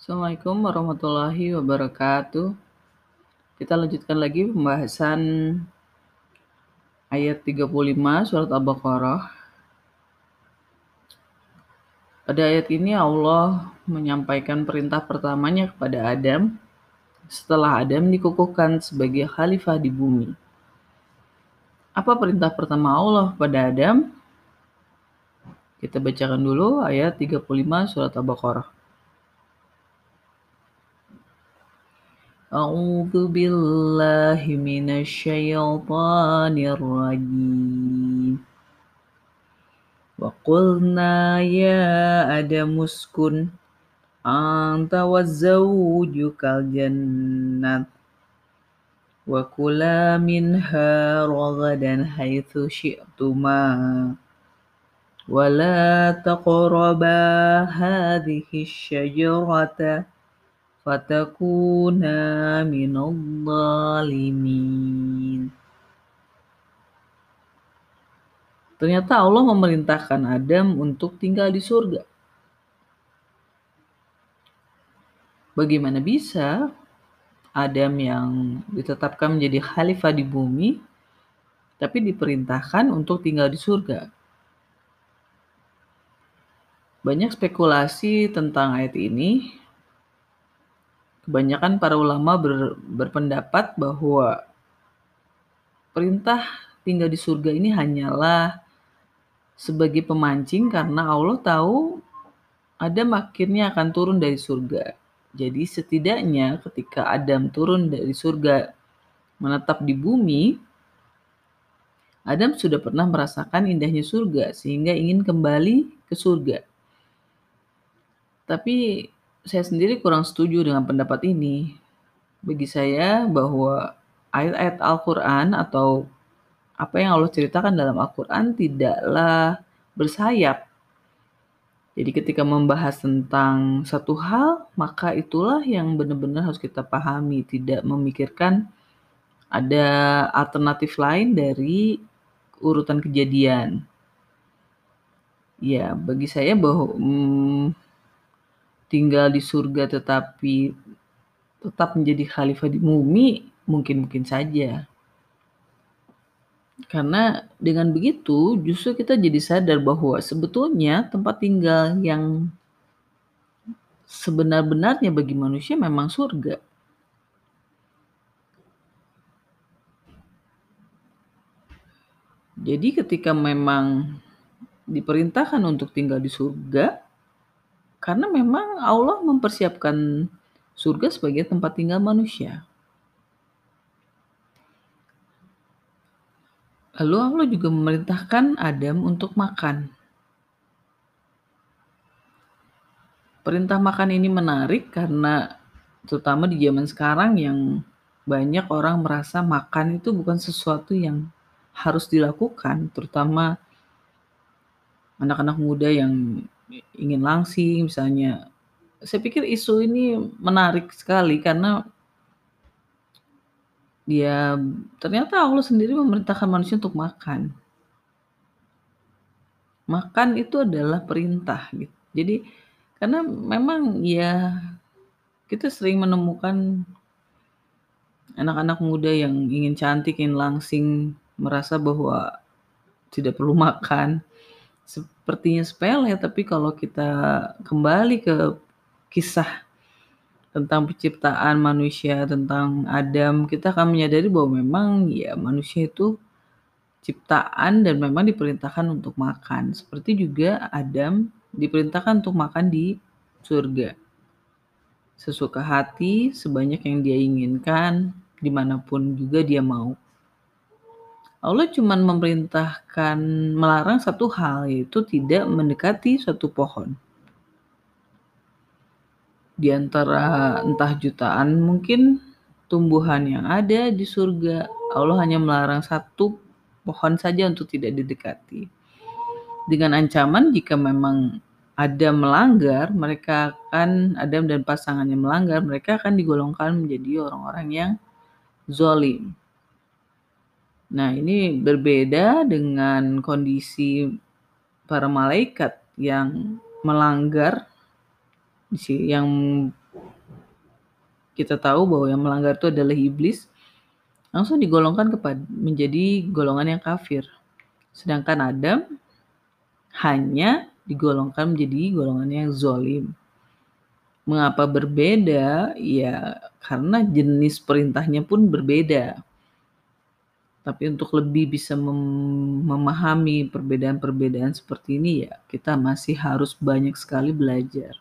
Assalamualaikum warahmatullahi wabarakatuh. Kita lanjutkan lagi pembahasan ayat 35 surat Al-Baqarah. Pada ayat ini Allah menyampaikan perintah pertamanya kepada Adam setelah Adam dikukuhkan sebagai khalifah di bumi. Apa perintah pertama Allah kepada Adam? Kita bacakan dulu ayat 35 surat Al-Baqarah. أعوذ بالله من الشيطان الرجيم وقلنا يا آدم اسكن أنت وزوجك الجنة وكلا منها رغدا حيث شئتما ولا تقربا هذه الشجرة fatakuna minal zalimin. Ternyata Allah memerintahkan Adam untuk tinggal di surga. Bagaimana bisa Adam yang ditetapkan menjadi khalifah di bumi, tapi diperintahkan untuk tinggal di surga? Banyak spekulasi tentang ayat ini, kebanyakan para ulama ber, berpendapat bahwa perintah tinggal di surga ini hanyalah sebagai pemancing karena Allah tahu Adam akhirnya akan turun dari surga. Jadi setidaknya ketika Adam turun dari surga menetap di bumi, Adam sudah pernah merasakan indahnya surga sehingga ingin kembali ke surga. Tapi saya sendiri kurang setuju dengan pendapat ini. Bagi saya bahwa ayat-ayat Al-Quran atau apa yang Allah ceritakan dalam Al-Quran tidaklah bersayap. Jadi ketika membahas tentang satu hal, maka itulah yang benar-benar harus kita pahami, tidak memikirkan ada alternatif lain dari urutan kejadian. Ya, bagi saya bahwa hmm, tinggal di surga tetapi tetap menjadi khalifah di bumi mungkin-mungkin saja. Karena dengan begitu justru kita jadi sadar bahwa sebetulnya tempat tinggal yang sebenar-benarnya bagi manusia memang surga. Jadi ketika memang diperintahkan untuk tinggal di surga, karena memang Allah mempersiapkan surga sebagai tempat tinggal manusia. Lalu Allah juga memerintahkan Adam untuk makan. Perintah makan ini menarik karena terutama di zaman sekarang yang banyak orang merasa makan itu bukan sesuatu yang harus dilakukan, terutama anak-anak muda yang ingin langsing misalnya. Saya pikir isu ini menarik sekali karena dia ternyata Allah sendiri memerintahkan manusia untuk makan. Makan itu adalah perintah gitu. Jadi karena memang ya kita sering menemukan anak-anak muda yang ingin cantik, ingin langsing, merasa bahwa tidak perlu makan sepertinya sepele tapi kalau kita kembali ke kisah tentang penciptaan manusia, tentang Adam, kita akan menyadari bahwa memang ya manusia itu ciptaan dan memang diperintahkan untuk makan. Seperti juga Adam diperintahkan untuk makan di surga. Sesuka hati, sebanyak yang dia inginkan, di mana pun juga dia mau. Allah cuma memerintahkan melarang satu hal yaitu tidak mendekati suatu pohon. Di antara entah jutaan mungkin tumbuhan yang ada di surga, Allah hanya melarang satu pohon saja untuk tidak didekati. Dengan ancaman jika memang ada melanggar, mereka akan Adam dan pasangannya melanggar, mereka akan digolongkan menjadi orang-orang yang zolim. Nah, ini berbeda dengan kondisi para malaikat yang melanggar yang kita tahu bahwa yang melanggar itu adalah iblis, langsung digolongkan kepada menjadi golongan yang kafir. Sedangkan Adam hanya digolongkan menjadi golongan yang zolim. Mengapa berbeda? Ya karena jenis perintahnya pun berbeda. Tapi untuk lebih bisa mem memahami perbedaan-perbedaan seperti ini ya kita masih harus banyak sekali belajar.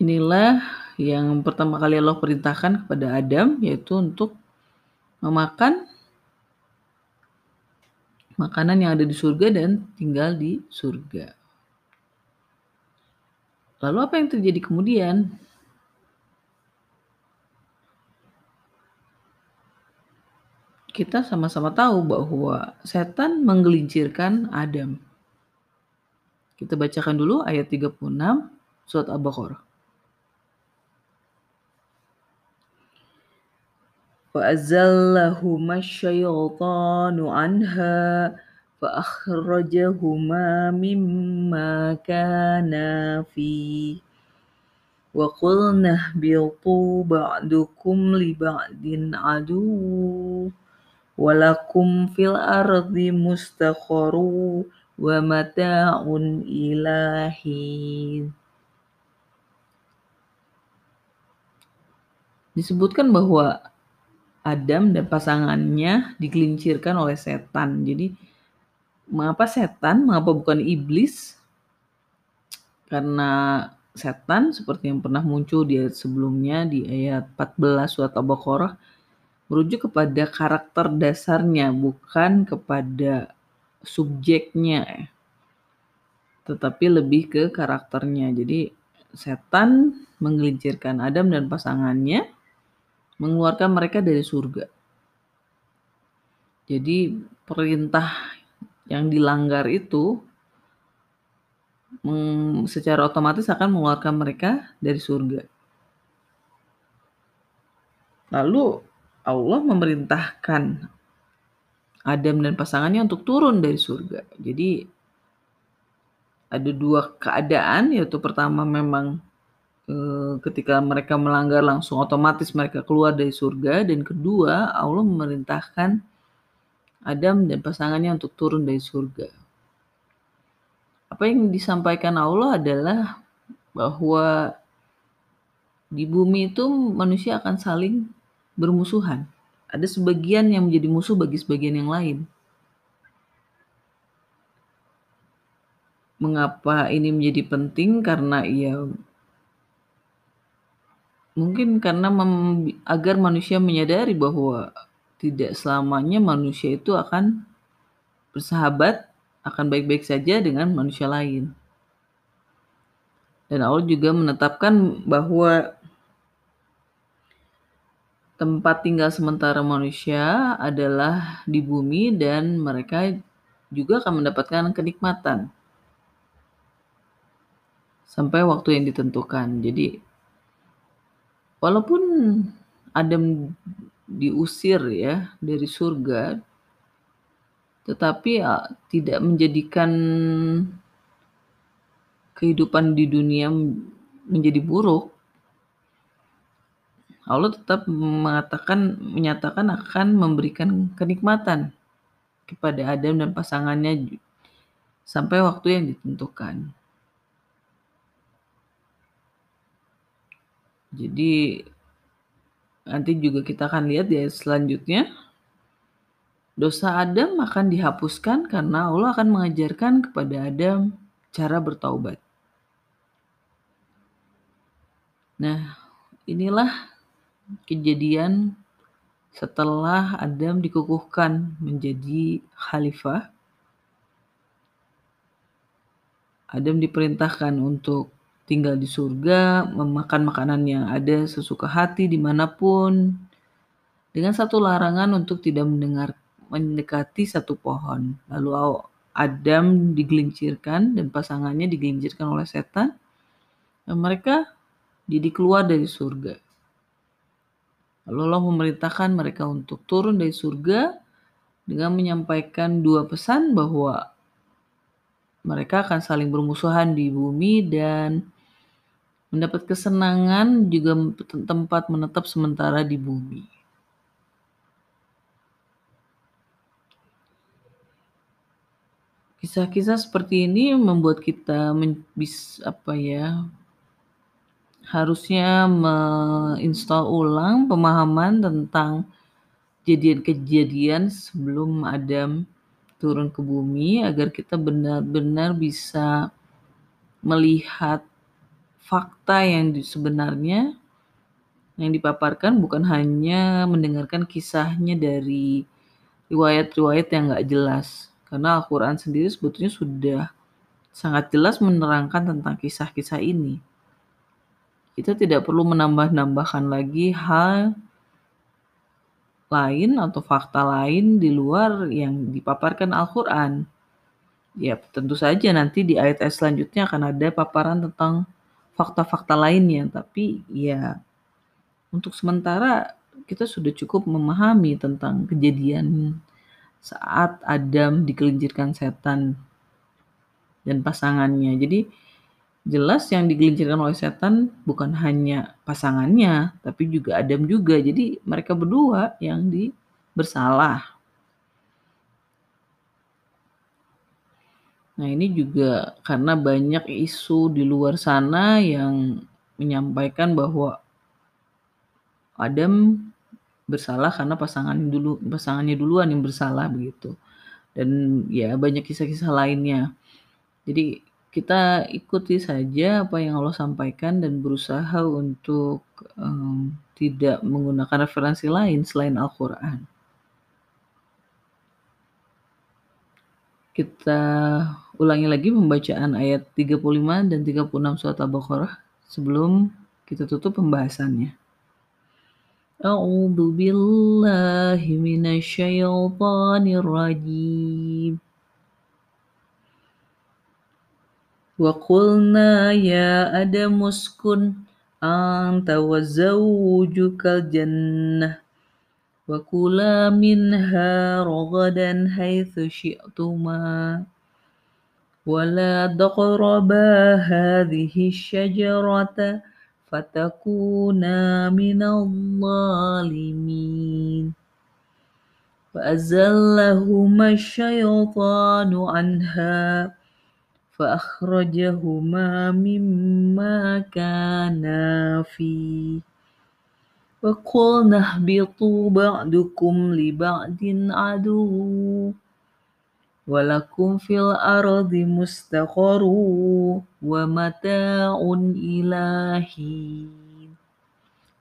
Inilah yang pertama kali Allah perintahkan kepada Adam yaitu untuk memakan makanan yang ada di surga dan tinggal di surga. Lalu apa yang terjadi kemudian? Kita sama-sama tahu bahwa setan menggelincirkan Adam. Kita bacakan dulu ayat 36 surat Al-Baqarah. فأزلهما الشيطان عنها فأخرجهما مما كانا فيه وقلنا اهبطوا بعضكم لبعض عدو walakum fil ardi mustaqaru wa mata'un ilahi disebutkan bahwa Adam dan pasangannya digelincirkan oleh setan. Jadi mengapa setan? Mengapa bukan iblis? Karena setan seperti yang pernah muncul di ayat sebelumnya di ayat 14 surat Al-Baqarah merujuk kepada karakter dasarnya bukan kepada subjeknya tetapi lebih ke karakternya. Jadi setan menggelincirkan Adam dan pasangannya mengeluarkan mereka dari surga. Jadi perintah yang dilanggar itu secara otomatis akan mengeluarkan mereka dari surga. Lalu Allah memerintahkan Adam dan pasangannya untuk turun dari surga. Jadi ada dua keadaan yaitu pertama memang Eh, ketika mereka melanggar langsung otomatis mereka keluar dari surga dan kedua Allah memerintahkan Adam dan pasangannya untuk turun dari surga. Apa yang disampaikan Allah adalah bahwa di bumi itu manusia akan saling bermusuhan. Ada sebagian yang menjadi musuh bagi sebagian yang lain. Mengapa ini menjadi penting? Karena ia Mungkin karena mem agar manusia menyadari bahwa tidak selamanya manusia itu akan bersahabat, akan baik-baik saja dengan manusia lain. Dan Allah juga menetapkan bahwa tempat tinggal sementara manusia adalah di bumi dan mereka juga akan mendapatkan kenikmatan sampai waktu yang ditentukan. Jadi Walaupun Adam diusir ya dari surga, tetapi ya, tidak menjadikan kehidupan di dunia menjadi buruk. Allah tetap mengatakan menyatakan akan memberikan kenikmatan kepada Adam dan pasangannya sampai waktu yang ditentukan. Jadi nanti juga kita akan lihat ayat selanjutnya. Dosa Adam akan dihapuskan karena Allah akan mengajarkan kepada Adam cara bertaubat. Nah, inilah kejadian setelah Adam dikukuhkan menjadi khalifah. Adam diperintahkan untuk tinggal di surga, memakan makanan yang ada sesuka hati di mana pun, dengan satu larangan untuk tidak mendengar mendekati satu pohon. Lalu Adam digelincirkan dan pasangannya digelincirkan oleh setan, dan mereka jadi keluar dari surga. Lalu Allah memerintahkan mereka untuk turun dari surga dengan menyampaikan dua pesan bahwa mereka akan saling bermusuhan di bumi dan Mendapat kesenangan juga tempat menetap sementara di bumi. Kisah-kisah seperti ini membuat kita men bis apa ya, harusnya menginstal ulang pemahaman tentang kejadian-kejadian sebelum Adam turun ke bumi agar kita benar-benar bisa melihat fakta yang sebenarnya yang dipaparkan bukan hanya mendengarkan kisahnya dari riwayat-riwayat yang nggak jelas. Karena Al-Quran sendiri sebetulnya sudah sangat jelas menerangkan tentang kisah-kisah ini. Kita tidak perlu menambah-nambahkan lagi hal lain atau fakta lain di luar yang dipaparkan Al-Quran. Ya, tentu saja nanti di ayat-ayat selanjutnya akan ada paparan tentang fakta-fakta lainnya, tapi ya untuk sementara kita sudah cukup memahami tentang kejadian saat Adam digelincirkan setan dan pasangannya. Jadi jelas yang digelincirkan oleh setan bukan hanya pasangannya, tapi juga Adam juga. Jadi mereka berdua yang di bersalah. Nah, ini juga karena banyak isu di luar sana yang menyampaikan bahwa Adam bersalah karena pasangan dulu pasangannya duluan yang bersalah begitu. Dan ya banyak kisah-kisah lainnya. Jadi kita ikuti saja apa yang Allah sampaikan dan berusaha untuk um, tidak menggunakan referensi lain selain Al-Quran. Kita ulangi lagi pembacaan ayat 35 dan 36 surat Al-Baqarah sebelum kita tutup pembahasannya. أعوذ بالله من الشيطان الرجيم وقلنا يا آدم اسكن أنت وزوجك الجنة وكلا منها رغدا حيث شئتما ولا تقربا هذه الشجرة فتكونا من الظالمين فأزلهما الشيطان عنها فأخرجهما مما كانا فيه وقلنا اهبطوا بعضكم لبعض عدو ولكم في الأرض مستقر ومتاع إلى حين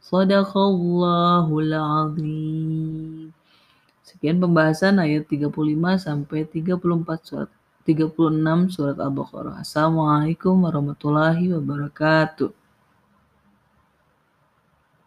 صدق Allahul Azim Sekian pembahasan ayat 35 sampai 34 surat 36 surat Al-Baqarah. Assalamualaikum warahmatullahi wabarakatuh.